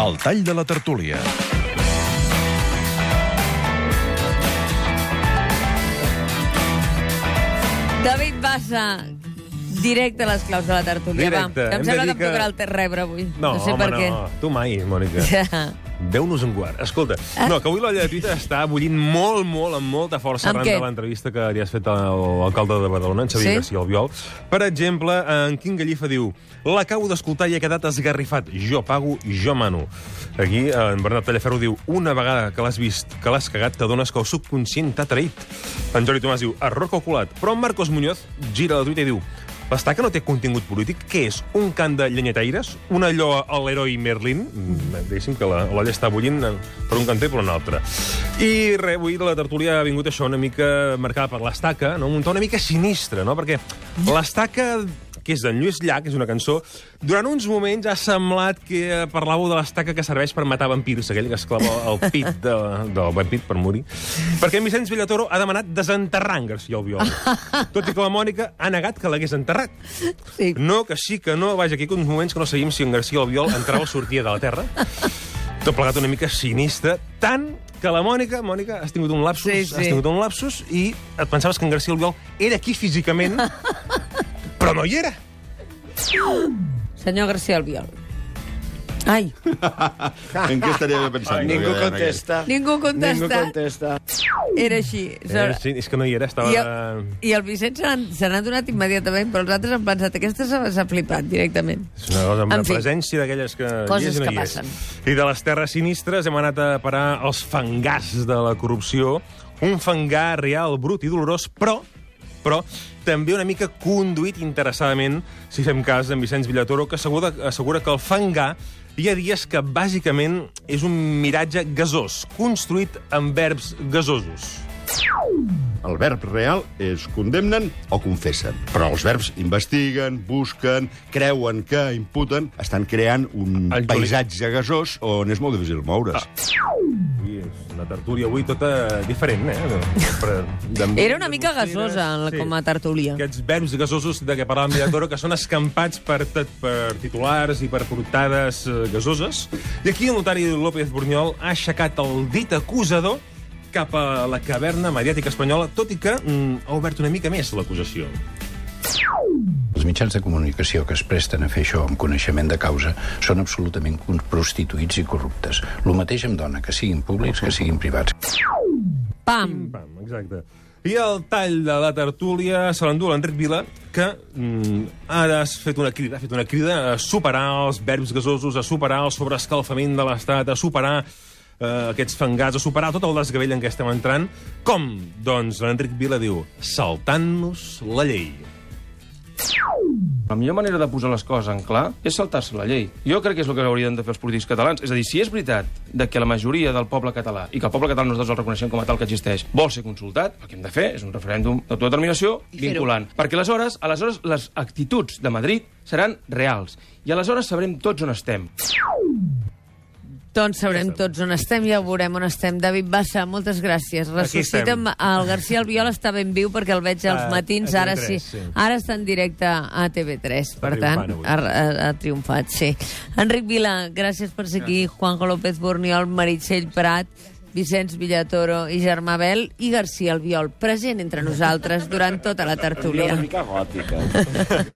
El tall de la tertúlia. David Bassa, directe a les claus de la tertúlia. Directe. Va, Hem em de sembla dir que em que- tocarà el ter rebre avui. No, no sé home, per què. no. Tu mai, Mònica. Ja. Déu-nos en guard. Escolta, no, que avui l'olla de Twitter està bullint molt, molt, amb molta força Amb arran què? de l'entrevista que li has fet a l'alcalde de Badalona, en Xavier Sí? García Albiol. Per exemple, en Quim Gallifa diu l'acabo d'escoltar i he quedat esgarrifat. Jo pago, jo mano. Aquí, en Bernat Tallaferro diu una vegada que l'has vist, que l'has cagat, t'adones que el subconscient t'ha traït. En Jordi Tomàs diu error calculat. Però en Marcos Muñoz gira la Twitter i diu L'estaca no té contingut polític? Què és? Un cant de llenyataires? Una lloa a l'heroi Merlin? Mm, Diguéssim que la- l'olla està bullint per un canter i per un altre. I res, avui la tertúlia ha vingut això una mica marcada per l'estaca, no? un to una mica sinistre, no? perquè l'estaca que és d'en Lluís Llach, és una cançó, durant uns moments ha semblat que parlàveu de l'estaca que serveix per matar vampirs, aquell que es clava el pit de, del vampir per morir. Perquè en Vicenç Villatoro ha demanat desenterrar en García Albiol. Tot i que la Mònica ha negat que l'hagués enterrat. Sí. No, que sí, que no. Vaja, aquí uns moments que no sabíem si en García Albiol entrava o sortia de la Terra. Tot plegat una mica sinistre, tant que la Mònica, Mònica, has tingut un lapsus, Sí, sí. has tingut un lapsus i et pensaves que en García Albiol era aquí físicament, però no hi era. Senyor García Albiol. Ai, En què estaria pensant? Ningú contesta. ningú contesta. Ningú contesta. Era així. Eh, sí, és que no hi era, estava... I el, I el Vicenç se n'ha donat immediatament, però els altres han pensat aquesta s'ha flipat directament. És una cosa amb En una fi. presència d'aquelles que... Coses hi és i no que hi és. passen. I de les terres sinistres hem anat a parar als fangars de la corrupció. Un fangar real, brut i dolorós, però però també una mica conduït interessadament, si fem cas d'en Vicenç Villatoro, que assegura, assegura que el fangar hi ha dies que bàsicament és un miratge gasós, construït amb verbs gasosos. El verb real és condemnen o confessen. Però els verbs investiguen, busquen, creuen que imputen, estan creant un El Juli- paisatge gasós on és molt difícil moure's. Ui, és una tertúlia avui tota diferent, eh? De- Era una mica gasosa en la, com a tertúlia. Aquests verbs gasosos de què parlàvem Villatoro, que són escampats per, per, per titulars i per portades eh, gasoses. I aquí el notari López Borniol ha aixecat el dit acusador cap a la caverna mediàtica espanyola, tot i que mm, ha obert una mica més l'acusació. Els mitjans de comunicació que es presten a fer això amb coneixement de causa són absolutament prostituïts i corruptes. Lo mateix em dona que siguin públics que siguin privats. Pam! Pam, exacte. I el tall de la tertúlia se l'endú l'Enric Vila, que mm, ara has fet una crida, ha fet una crida a superar els verbs gasosos, a superar el sobreescalfament de l'Estat, a superar eh, aquests fangars, a superar tot el desgavell en què estem entrant. Com? Doncs l'Enric Vila diu, saltant-nos la llei. La millor manera de posar les coses en clar és saltar-se la llei. Jo crec que és el que haurien de fer els polítics catalans. És a dir, si és veritat de que la majoria del poble català, i que el poble català nosaltres el reconeixem com a tal que existeix, vol ser consultat, el que hem de fer és un referèndum d'autodeterminació vinculant. Perquè aleshores, aleshores les actituds de Madrid seran reals. I aleshores sabrem tots on estem. Doncs sabrem tots on estem, ja veurem on estem. David Bassa, moltes gràcies. Ressuscita'm el García Albiol està ben viu perquè el veig als A- matins, ara TV3, sí. Ara està en directe a TV3, per tant, ha, ha, triomfat, sí. Enric Vila, gràcies per ser aquí. Juanjo López Borniol, Meritxell Prat, Vicenç Villatoro i Germà Bel i García Albiol, present entre nosaltres durant tota la tertúlia. mica gòtica.